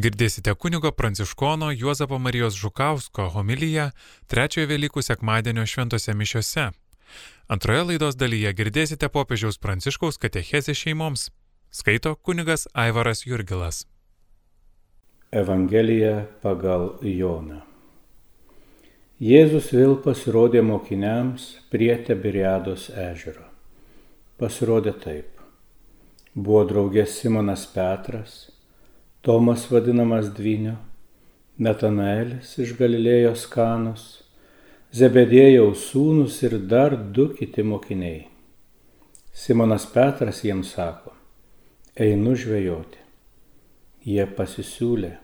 Girdėsite kunigo Pranciškono Juozapo Marijos Žukausko homiliją trečiojo Velykų sekmadienio šventose mišiose. Antroje laidos dalyje girdėsite popiežiaus Pranciškaus katechezę šeimoms. Skaito kunigas Aivaras Jurgilas. Evangelija pagal Joną. Jėzus vėl pasirodė mokiniams prie Tiberiados ežero. Pasirodė taip. Buvo draugės Simonas Petras, Tomas vadinamas Dviniu, Natanaelis iš Galilėjos Kanos, Zebedėjaus sūnus ir dar du kiti mokiniai. Simonas Petras jiems sako, einu žvejoti. Jie pasisiūlė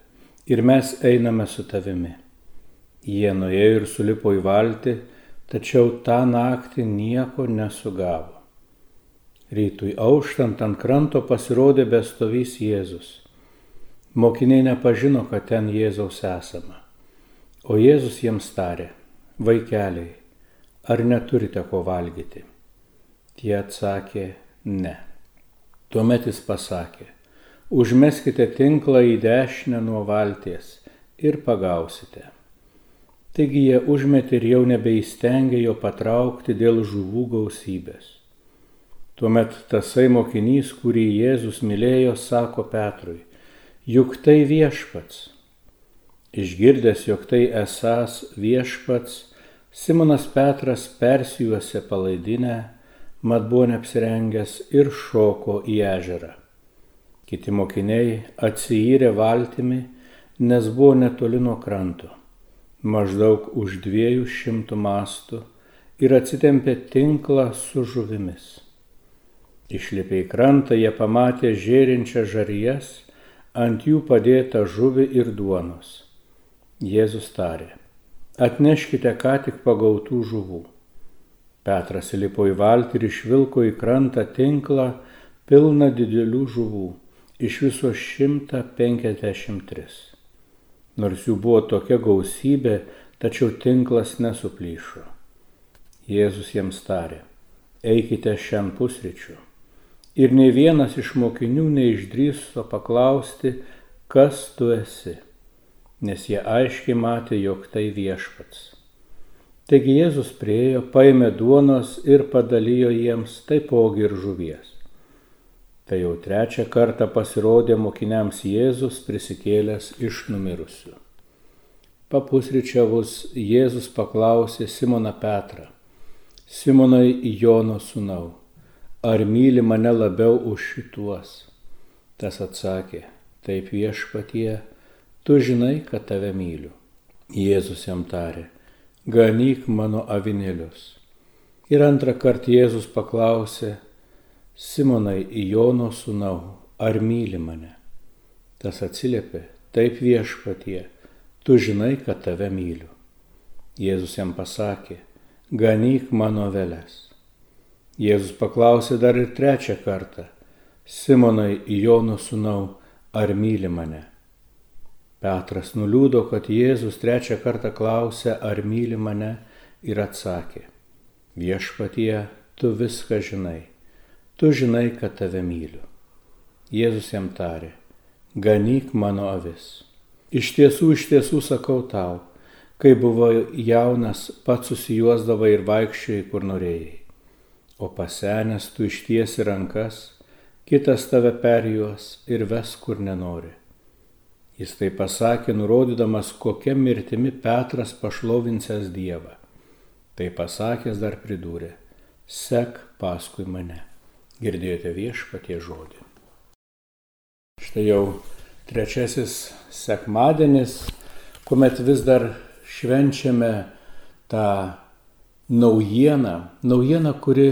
ir mes einame su tavimi. Jie nuėjo ir sulipo į valtį, tačiau tą naktį nieko nesugavo. Rytui auštant ant kranto pasirodė bestovys Jėzus Mokiniai nepažino, kad ten Jėzaus esama. O Jėzus jiems tarė, vaikeliai, ar neturite ko valgyti? Tie atsakė, ne. Tuomet jis pasakė, užmeskite tinklą į dešinę nuo valties ir pagausite. Taigi jie užmetė ir jau nebeįstengė jo patraukti dėl žuvų gausybės. Tuomet tasai mokinys, kurį Jėzus mylėjo, sako Petrui, juk tai viešpats. Išgirdęs, jog tai esas viešpats, Simonas Petras persijuose palaidinę, mat buvo neapsirengęs ir šoko į ežerą. Kiti mokiniai atsijyrė valtimi, nes buvo netoli nuo kranto, maždaug už dviejų šimtų mastų ir atsitempė tinklą su žuvimis. Išlipę į krantą jie pamatė žėrinčią žarijas ant jų padėta žuvi ir duonos. Jėzus tarė, atneškite ką tik pagautų žuvų. Petras įlipo į valtį ir išvilko į krantą tinklą pilną didelių žuvų, iš viso 153. Nors jų buvo tokia gausybė, tačiau tinklas nesuplyšo. Jėzus jiems tarė, eikite šiandien pusryčių ir nei vienas iš mokinių neišdrįso paklausti, kas tu esi, nes jie aiškiai matė, jog tai viešpats. Taigi Jėzus priejo, paėmė duonos ir padalijo jiems taipogi ir žuvies. Tai jau trečią kartą pasirodė mokiniams Jėzus prisikėlęs iš numirusių. Papusryčiavus Jėzus paklausė Simoną Petrą, Simonai Jono sūnau ar myli mane labiau už šituos? Tas atsakė, taip viešpatie, tu žinai, kad tave myliu. Jėzus jam tarė, ganyk mano avinėlius. Ir antrą kartą Jėzus paklausė, Simonai Jono sūnau, ar myli mane? Tas atsiliepė, taip viešpatie, tu žinai, kad tave myliu. Jėzus jam pasakė, ganyk mano velės. Jėzus paklausė dar ir trečią kartą, Simonai Jono sūnau, ar myli mane? Petras nuliūdo, kad Jėzus trečią kartą klausė, ar myli mane ir atsakė, viešpatie, tu viską žinai, tu žinai, kad tave myliu. Jėzus jam tarė, ganyk mano avis. Iš tiesų, iš tiesų sakau tau, kai buvo jaunas, pats susijuosdavai ir vaikščiai, kur norėjai o pasenęs tu ištiesi rankas, kitas tave perjuos ir ves kur nenori. Jis tai pasakė, nurodydamas, kokia mirtimi Petras pašlovinsęs Dievą. Tai pasakęs dar pridūrė, sek paskui mane. Girdėjote viešpatie žodį. Štai jau trečiasis sekmadienis, kuomet vis dar švenčiame tą naujieną, naujieną, kuri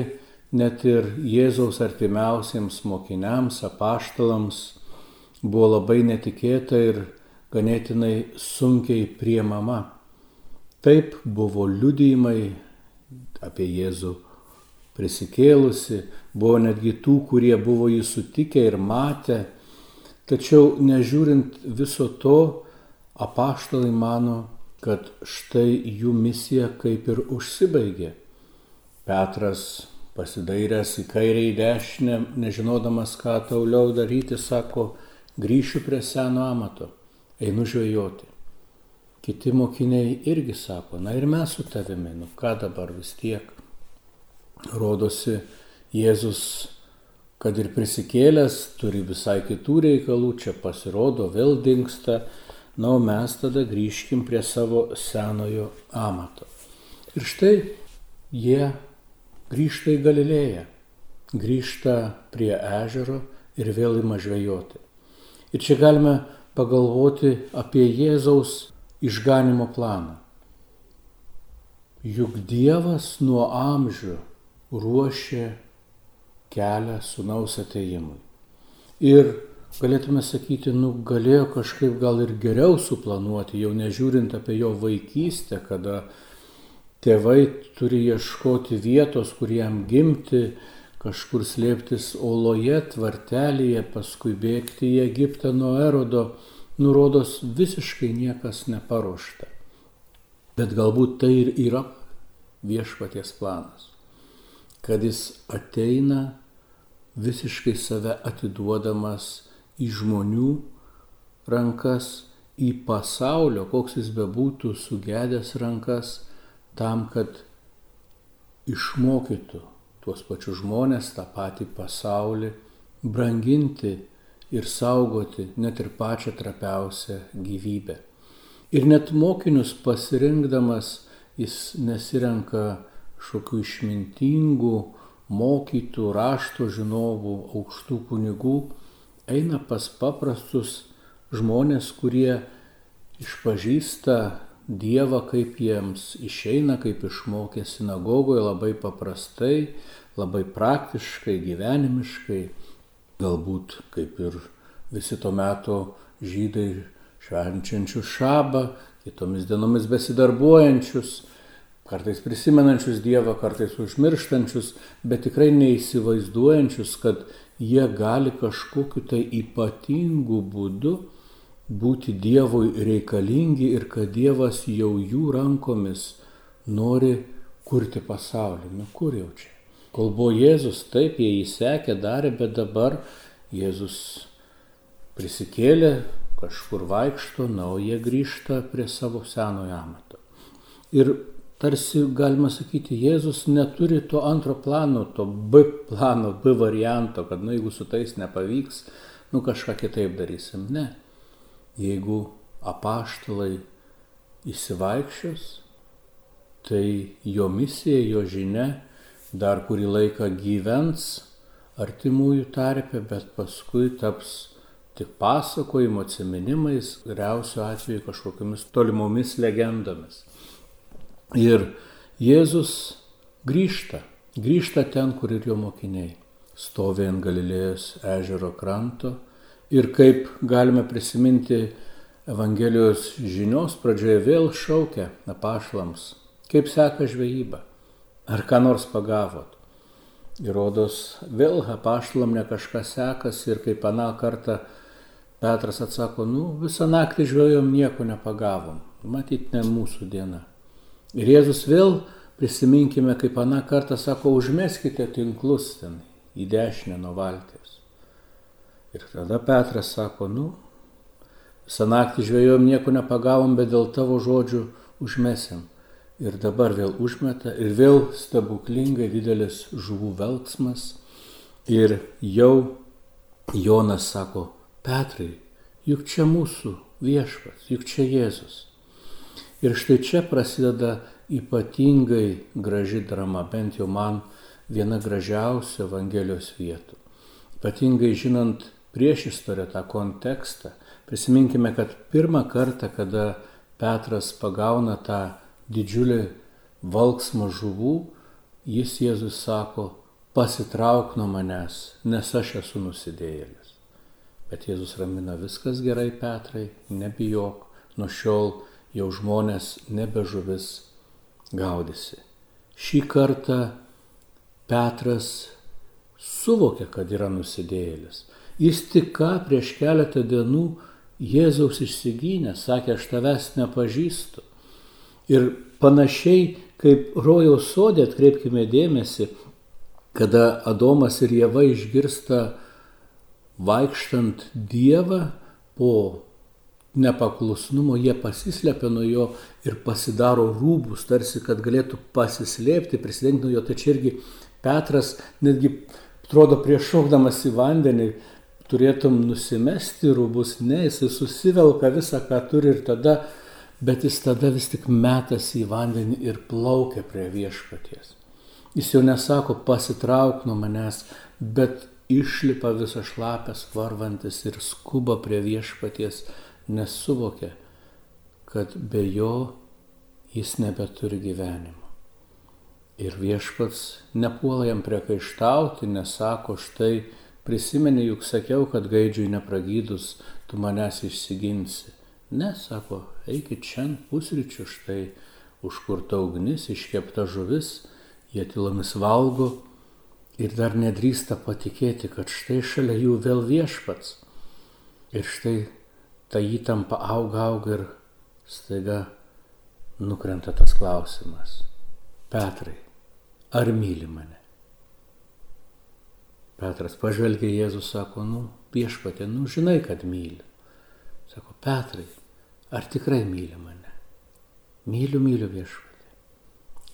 net ir Jėzaus artimiausiems mokiniams, apaštalams buvo labai netikėta ir ganėtinai sunkiai priemama. Taip buvo liudijimai apie Jėzų prisikėlusi, buvo netgi tų, kurie buvo jį sutikę ir matę, tačiau nežiūrint viso to, apaštalai mano, kad štai jų misija kaip ir užsibaigė. Petras pasidairęs į kairę į dešinę, nežinodamas, ką toliau daryti, sako, grįšiu prie seno amato. einu žvejoti. Kiti mokiniai irgi sako, na ir mes su tavimi, nu ką dabar vis tiek. Rodosi, Jėzus, kad ir prisikėlęs, turi visai kitų reikalų, čia pasirodo, vėl dinksta, na, o mes tada grįžkim prie savo senojo amato. Ir štai jie grįžta į Galilėją, grįžta prie ežero ir vėl ima žvejoti. Ir čia galime pagalvoti apie Jėzaus išganimo planą. Juk Dievas nuo amžių ruošė kelią sunaus ateimui. Ir galėtume sakyti, nu galėjo kažkaip gal ir geriau suplanuoti, jau nežiūrint apie jo vaikystę, kada tėvai turi ieškoti vietos, kur jam gimti, kažkur slėptis oloje, tvartelėje, paskui bėgti į Egiptą nuo erodo, nurodos visiškai niekas neparuošta. Bet galbūt tai ir yra viešpaties planas, kad jis ateina visiškai save atiduodamas į žmonių rankas, į pasaulio, koks jis bebūtų sugedęs rankas, tam, kad išmokytų tuos pačius žmonės, tą patį pasaulį, branginti ir saugoti net ir pačią trapiausią gyvybę. Ir net mokinius pasirinkdamas jis nesirenka šokių išmintingų, mokytų, rašto žinovų, aukštų kunigų, eina pas paprastus žmonės, kurie išpažįsta Dievą, kaip jiems išeina, kaip išmokė sinagogoje, labai paprastai, labai praktiškai, gyvenimiškai, galbūt kaip ir visi to meto žydai švenčiančius šabą, kitomis dienomis besidarbuojančius, kartais prisimenančius Dievą, kartais užmirštančius, bet tikrai neįsivaizduojančius, kad jie gali kažkokiu tai ypatingu būdu būti Dievui reikalingi ir kad Dievas jau jų rankomis nori kurti pasaulį. Nu kur jau čia? Kol buvo Jėzus, taip jie įsekė, darė, bet dabar Jėzus prisikėlė, kažkur vaikšto, na, o jie grįžta prie savo senojo amato. Ir tarsi galima sakyti, Jėzus neturi to antro plano, to B plano, B varianto, kad, nu, jeigu su tais nepavyks, nu, kažką kitaip darysim. Ne jeigu apaštalai įsivaikščios, tai jo misija, jo žinia dar kurį laiką gyvens artimųjų tarpe, bet paskui taps tik pasakojimo atsiminimais, geriausiu atveju kažkokiamis tolimomis legendomis. Ir Jėzus grįžta, grįžta ten, kur ir jo mokiniai. Stovi ant Galilėjos ežero kranto Ir kaip galime prisiminti Evangelijos žinios pradžioje vėl šaukia apašlams, kaip seka žvejyba, ar ką nors pagavot. Įrodos, vėl apaštalam ne kažkas sekasi ir kaip aną kartą Petras atsako, nu visą naktį žvejojom, nieko nepagavom, matyt, ne mūsų diena. Ir Jėzus vėl prisiminkime, kaip aną kartą sako, užmeskite tinklus ten į dešinę nuo valties. Ir tada Petras sako, nu, visą naktį žvėjom, nieko nepagavom, bet dėl tavo žodžių užmesim. Ir dabar vėl užmeta ir vėl stebuklingai didelis žuvų velksmas. Ir jau Jonas sako, Petrai, juk čia mūsų viešpats, juk čia Jėzus. Ir štai čia prasideda ypatingai graži drama, bent jau man viena gražiausių Evangelijos vietų. Ypatingai žinant prieš istoriją, tą kontekstą. Prisiminkime, kad pirmą kartą, kada Petras pagauna tą didžiulį valksmą žuvų, jis Jėzus sako, pasitrauk nuo manęs, nes aš esu nusidėjėlis. Bet Jėzus ramina, viskas gerai, Petrai, nebijok, nuo šiol jau žmonės nebe žuvis gaudėsi. Šį kartą Petras suvokė, kad yra nusidėjėlis. Jis tik ką prieš keletą dienų Jėzaus išsigynė, sakė, aš tavęs nepažįstu. Ir panašiai kaip rojaus sodė, atkreipkime dėmesį, kada Adomas ir Jėva išgirsta vaikštant Dievą po nepaklusnumo jie pasislepia nuo jo ir pasidaro rūbus, tarsi kad galėtų pasislėpti, prisidengti nuo jo. Tai čia irgi Petras netgi atrodo prieš šaukdamas į vandenį turėtum nusimesti rūbus, ne, jisai susivelka visą, ką turi ir tada, bet jis tada vis tik metasi į vandenį ir plaukia prie viešpaties. Jis jau nesako pasitrauk nuo manęs, bet išlipa visą šlapęs varvantis ir skuba prie viešpaties nes suvokia, kad be jo jis nebeturi gyvenimo. Ir viešpats nepuola jam priekaištauti, nesako štai, prisimeni juk sakiau, kad gaidžiui nepragydus tu manęs išsiginsi. Ne, sako, eikit šiandien pusryčių štai, užkurta ugnis, iškepta žuvis, jie tylomis valgo ir dar nedrįsta patikėti, kad štai šalia jų vėl viešpats. Ir štai ta įtampa auga, auga ir staiga nukrenta tas klausimas. Petrai, ar myli mane? Petras pažvelgia Jėzus, sako, nu, viešpatė, nu, žinai, kad myli. Sako, Petrai, ar tikrai myli mane? Myliu, myliu viešpatė.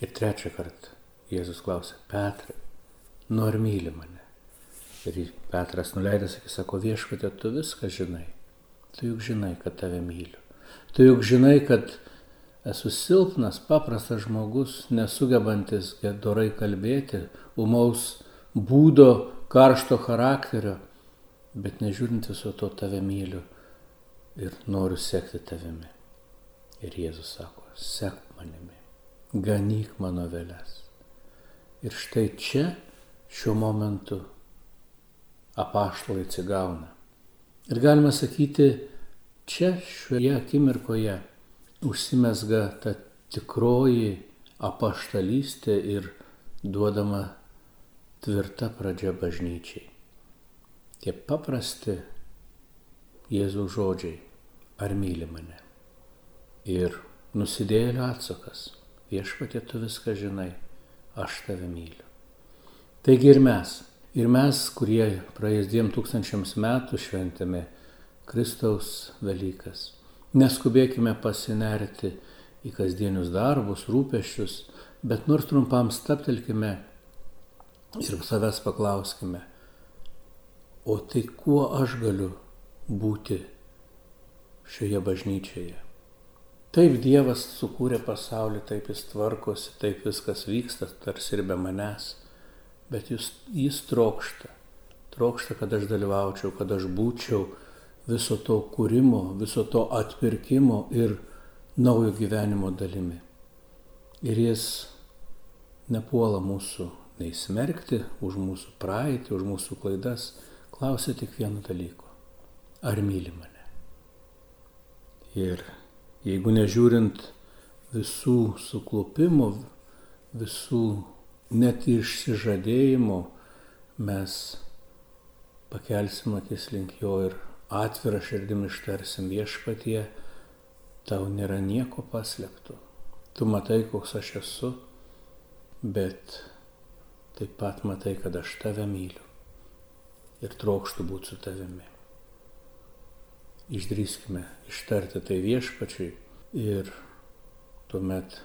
Ir trečią kartą Jėzus klausia, Petrai, nu ar myli mane? Ir Petras nuleidęs, sako, viešpatė, tu viską žinai. Tu juk žinai, kad tave myliu. Tu juk žinai, kad esu silpnas, paprastas žmogus, nesugebantis gerai kalbėti, umaus būdo, karšto charakterio, bet nežiūrint viso to tave myliu ir noriu sekti tavimi. Ir Jėzus sako, sek manimi, ganyk mano vėlės. Ir štai čia šiuo momentu apaštalai atsigauna. Ir galima sakyti, čia šioje akimirkoje užsimesga ta tikroji apaštalystė ir duodama tvirta pradžia bažnyčiai. Tie paprasti Jėzaus žodžiai, ar myli mane. Ir nusidėlio atsakas, viešpatė tu viską žinai, aš tave myliu. Taigi ir mes Ir mes, kurie praėjus dviem tūkstančiams metų šventėme Kristaus Velykas, neskubėkime pasinerti į kasdienius darbus, rūpeščius, bet nors trumpam staptelkime ir savęs paklauskime, o tai kuo aš galiu būti šioje bažnyčioje? Taip Dievas sukūrė pasaulį, taip jis tvarkosi, taip viskas vyksta, tarsi ir be manęs bet jis, jis trokšta. Trokšta, kad aš dalyvaučiau, kad aš būčiau viso to kūrimo, viso to atpirkimo ir naujo gyvenimo dalimi. Ir jis nepuola mūsų nei smerkti už mūsų praeitį, už mūsų klaidas, klausia tik vieno dalyko. Ar myli mane? Ir jeigu nežiūrint visų suklupimų, visų net išsižadėjimo mes pakelsim akis link jo ir atvirą širdim ištarsim viešpatie, tau nėra nieko paslėpto. Tu matai, koks aš esu, bet taip pat matai, kad aš tave myliu ir trokštų būti su tavimi. Išdrįskime ištarti tai viešpačiui ir tuomet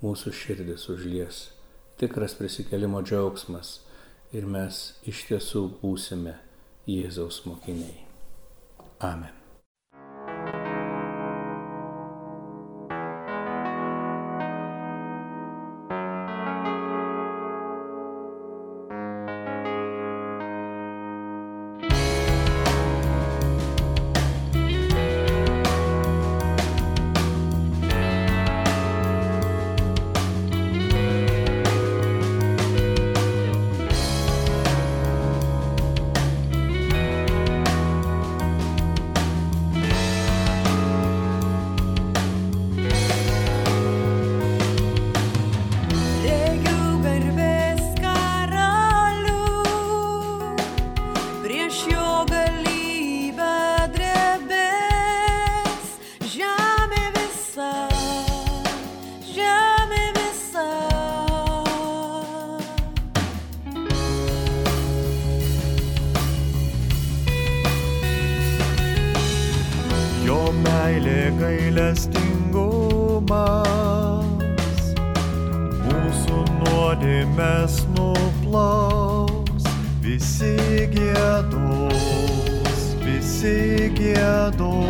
mūsų širdis užlies tikras prisikelimo džiaugsmas ir mes iš tiesų būsime Jėzaus mokiniai. Amen. Gailestingumas, mūsų nuodėmės nuplaus, visi gėdos, visi gėdos.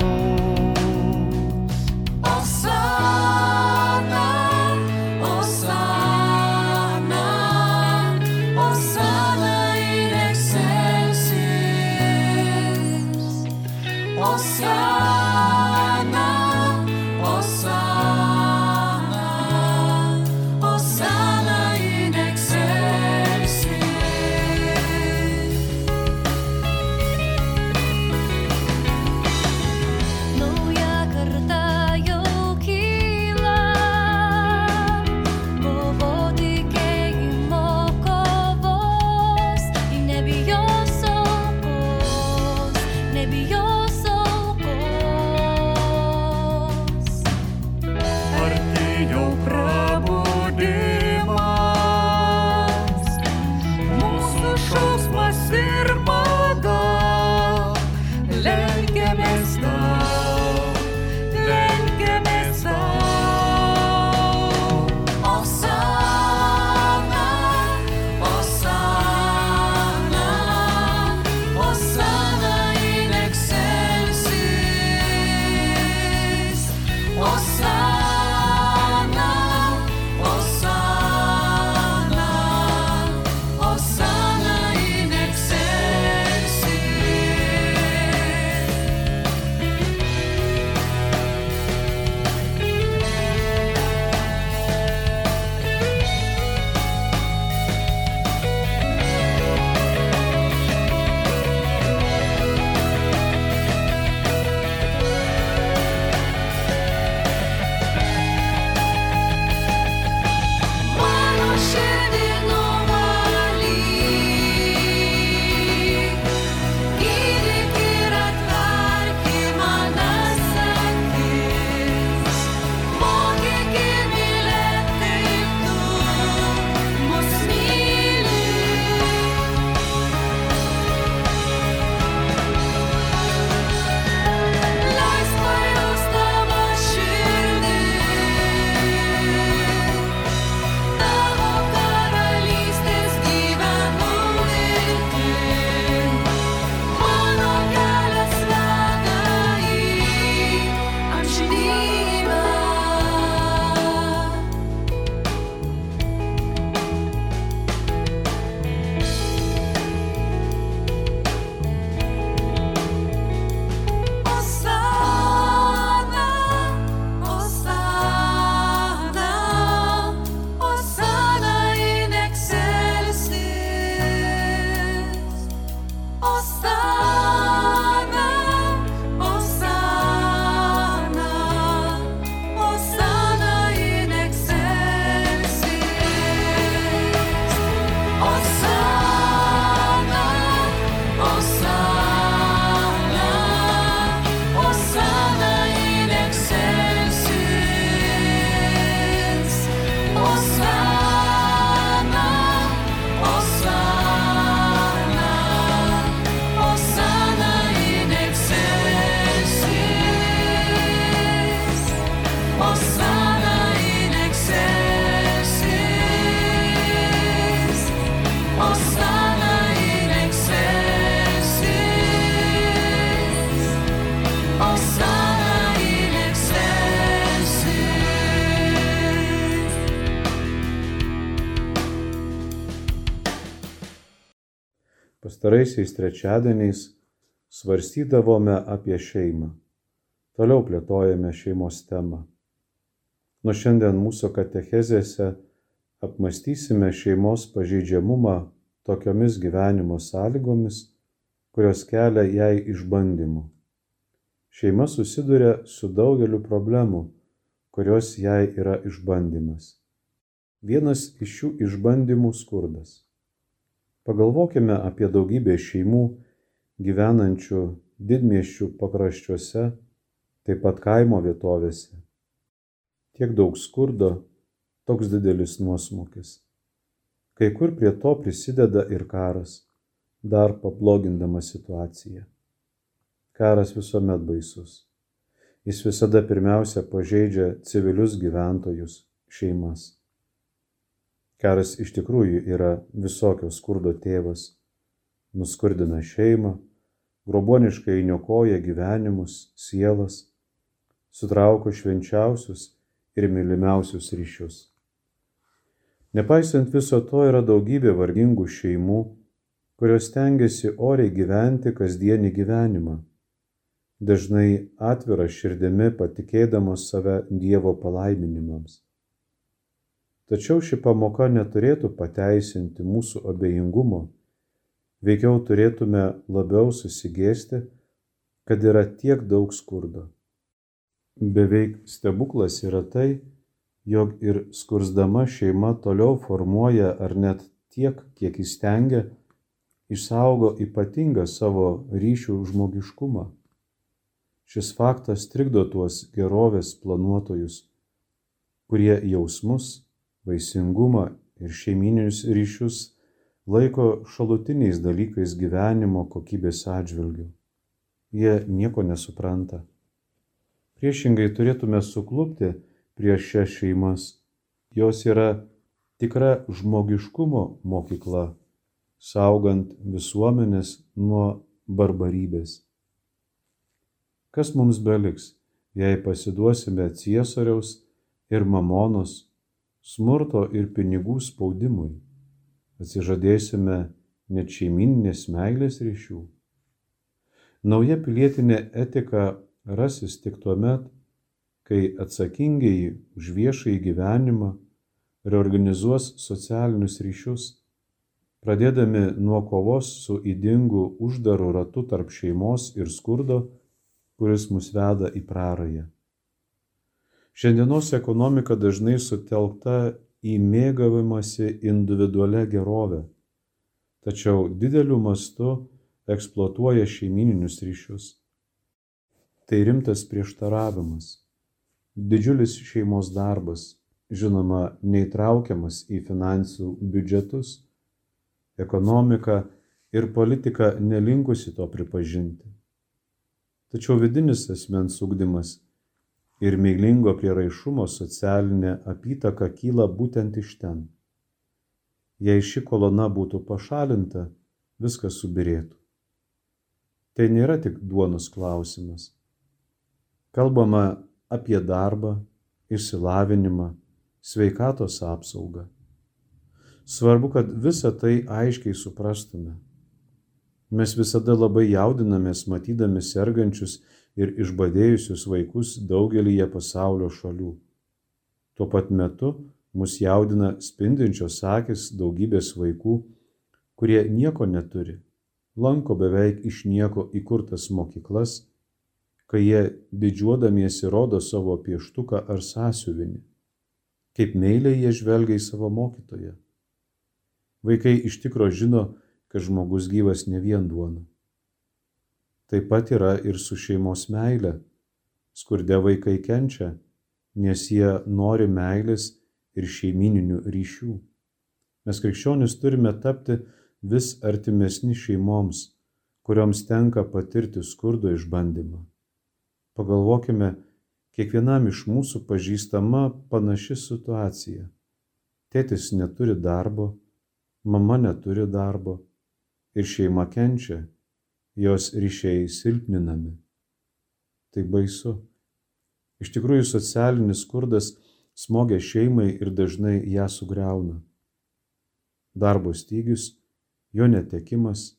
Pastaraisiais trečiadieniais svarstydavome apie šeimą. Toliau plėtojame šeimos temą. Nuo šiandien mūsų katechezėse apmastysime šeimos pažeidžiamumą tokiomis gyvenimo sąlygomis, kurios kelia jai išbandymų. Šeima susiduria su daugeliu problemų, kurios jai yra išbandymas. Vienas iš šių išbandymų - skurdas. Pagalvokime apie daugybę šeimų gyvenančių didmieščių pakraščiuose, taip pat kaimo vietovėse. Tiek daug skurdo, toks didelis nuosmukis. Kai kur prie to prisideda ir karas, dar pablogindama situaciją. Karas visuomet baisus. jis visada pirmiausia pažeidžia civilius gyventojus - šeimas. Karas iš tikrųjų yra visokio skurdo tėvas. Nuskurdina šeimą, groboniškai niokoja gyvenimus, sielas, sutrauko švenčiausius ir mylimiausius ryšius. Nepaisant viso to yra daugybė vargingų šeimų, kurios tengiasi oriai gyventi kasdienį gyvenimą, dažnai atvira širdimi patikėdamos save Dievo palaiminimams. Tačiau ši pamoka neturėtų pateisinti mūsų abejingumo, veikiau turėtume labiau susigėsti, kad yra tiek daug skurdo. Beveik stebuklas yra tai, jog ir skursdama šeima toliau formuoja ar net tiek, kiek įstengia, išsaugo ypatingą savo ryšių žmogiškumą. Šis faktas trikdo tuos gerovės planuotojus, kurie jausmus, vaisingumą ir šeimininius ryšius laiko šalutiniais dalykais gyvenimo kokybės atžvilgių. Jie nieko nesupranta. Priešingai turėtume suklupti prieš šias šeimas. Jos yra tikra žmogiškumo mokykla, saugant visuomenės nuo barbarybės. Kas mums beliks, jei pasiduosime ciesoriaus ir mamonos smurto ir pinigų spaudimui, atsižadėsime net šeimininės meilės ryšių. Nauja pilietinė etika rasis tik tuo met, kai atsakingiai už viešąjį gyvenimą reorganizuos socialinius ryšius, pradėdami nuo kovos su įdingu uždaru ratu tarp šeimos ir skurdo, kuris mus veda į prarąją. Šiandienos ekonomika dažnai sutelkta į mėgavimąsi individualią gerovę, tačiau dideliu mastu eksploatuoja šeimininius ryšius. Tai rimtas prieštaravimas. Didžiulis šeimos darbas, žinoma, neįtraukiamas į finansų biudžetus, ekonomika ir politika nelinkusi to pripažinti. Tačiau vidinis asmens ugdymas ir meilingo prieraišumo socialinė apytaka kyla būtent iš ten. Jei ši kolona būtų pašalinta, viskas subirėtų. Tai nėra tik duonos klausimas. Kalbama apie darbą, išsilavinimą, sveikatos apsaugą. Svarbu, kad visą tai aiškiai suprastume. Mes visada labai jaudinamės matydami sergančius ir išbadėjusius vaikus daugelyje pasaulio šalių. Tuo pat metu mus jaudina spindinčios akis daugybės vaikų, kurie nieko neturi, lanko beveik iš nieko įkurtas mokyklas, kai jie didžiuodamiesi rodo savo pieštuką ar sąsiuvinį, kaip meiliai jie žvelgia į savo mokytoją. Vaikai iš tikro žino, kad žmogus gyvas ne vien duona taip pat yra ir su šeimos meile. Skurde vaikai kenčia, nes jie nori meilės ir šeimininių ryšių. Mes krikščionis turime tapti vis artimesni šeimoms, kurioms tenka patirti skurdo išbandymą. Pagalvokime, kiekvienam iš mūsų pažįstama panaši situacija. Tėtis neturi darbo, mama neturi darbo ir šeima kenčia jos ryšiai silpninami. Tai baisu. Iš tikrųjų, socialinis skurdas smogia šeimai ir dažnai ją sugriauna. Darbo stygius, jo netekimas,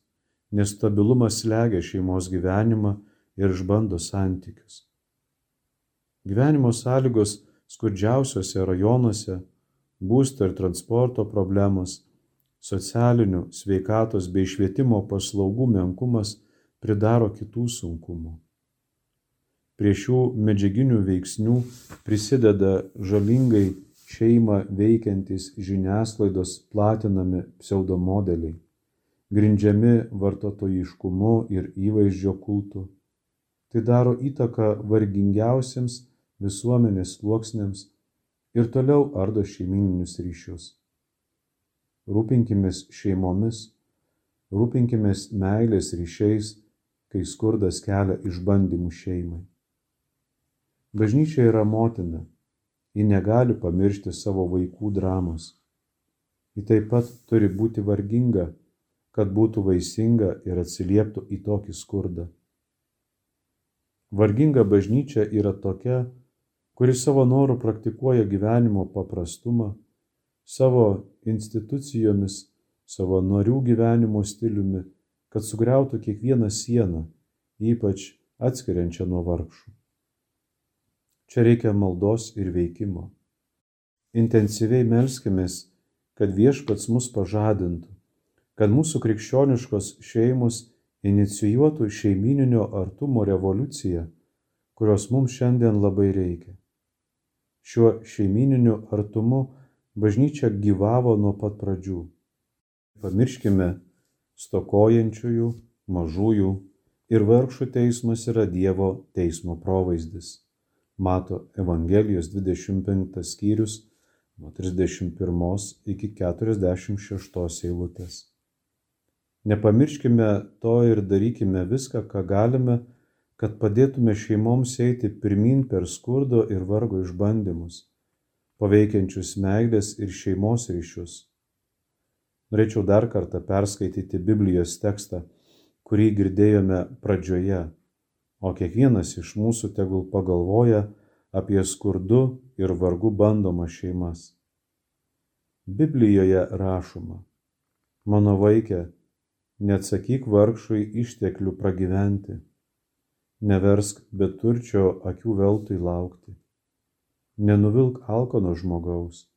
nestabilumas slegia šeimos gyvenimą ir išbando santykius. Gyvenimo sąlygos skurdžiausiose rajonuose, būsto ir transporto problemos, socialinių, sveikatos bei švietimo paslaugų menkumas pridaro kitų sunkumų. Prie šių medžiaginių veiksnių prisideda žalingai šeimą veikiantys žiniasklaidos platinami pseudomodeliai, grindžiami vartotojiškumu ir įvaizdžio kultu. Tai daro įtaką vargingiausiems visuomenės sluoksniams ir toliau ardo šeimininius ryšius. Rūpinkimės šeimomis, rūpinkimės meilės ryšiais kai skurdas kelia išbandymų šeimai. Bažnyčia yra motina. Ji negali pamiršti savo vaikų dramos. Ji taip pat turi būti varginga, kad būtų vaisinga ir atsilieptų į tokį skurdą. Varginga bažnyčia yra tokia, kuri savo norų praktikuoja gyvenimo paprastumą, savo institucijomis, savo narių gyvenimo stiliumi, kad sugriautų kiekvieną sieną, ypač atskiriančią nuo vargšų. Čia reikia maldos ir veikimo. Intensyviai melskimės, kad viešpats mus pažadintų, kad mūsų krikščioniškos šeimos inicijuotų šeimininio artumo revoliuciją, kurios mums šiandien labai reikia. Šiuo šeimininiu artumu bažnyčia gyvavo nuo pat pradžių. Pamirškime stokojančiųjų, mažųjų ir vargšų teismas yra Dievo teismo provaizdis. Mato Evangelijos 25 skyrius nuo 31 iki 46 eilutės. Nepamirškime to ir darykime viską, ką galime, kad padėtume šeimoms eiti pirmin per skurdo ir vargo išbandymus, paveikiančius meilės ir šeimos ryšius. Norėčiau dar kartą perskaityti Biblijos tekstą, kurį girdėjome pradžioje, o kiekvienas iš mūsų tegul pagalvoja apie skurdu ir vargu bandomas šeimas. Biblijoje rašoma, mano vaikė, neatsakyk vargšui išteklių pragyventi, neversk beturčio akių veltui laukti, nenuvilk alkono žmogaus,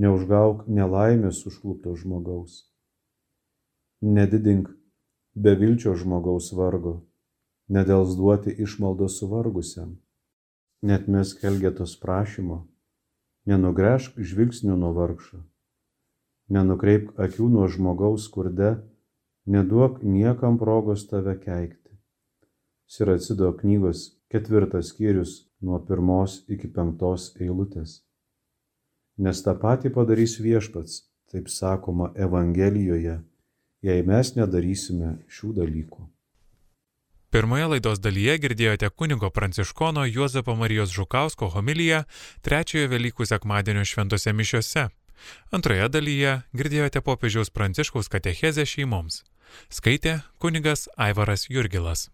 neužgauk nelaimės užklupto žmogaus, nedidink bevilčio žmogaus vargo, nedelsduoti išmaldos suvargusiam, net mes kelgėtos prašymo, nenugręžk žvilgsnių nuo vargšo, nenukreipk akių nuo žmogaus skurde, neduok niekam progos tave keikti. Siracido knygos ketvirtas skyrius nuo pirmos iki penktos eilutės. Nes tą patį padarys viešpats, taip sakoma Evangelijoje, jei mes nedarysime šių dalykų. Pirmoje laidos dalyje girdėjote kunigo pranciškono Juozapo Marijos Žukausko homiliją trečiojo Velykų sekmadienio šventose mišiose. Antroje dalyje girdėjote popiežiaus pranciškaus katechezę šeimoms. Skaitė kunigas Aivaras Jurgilas.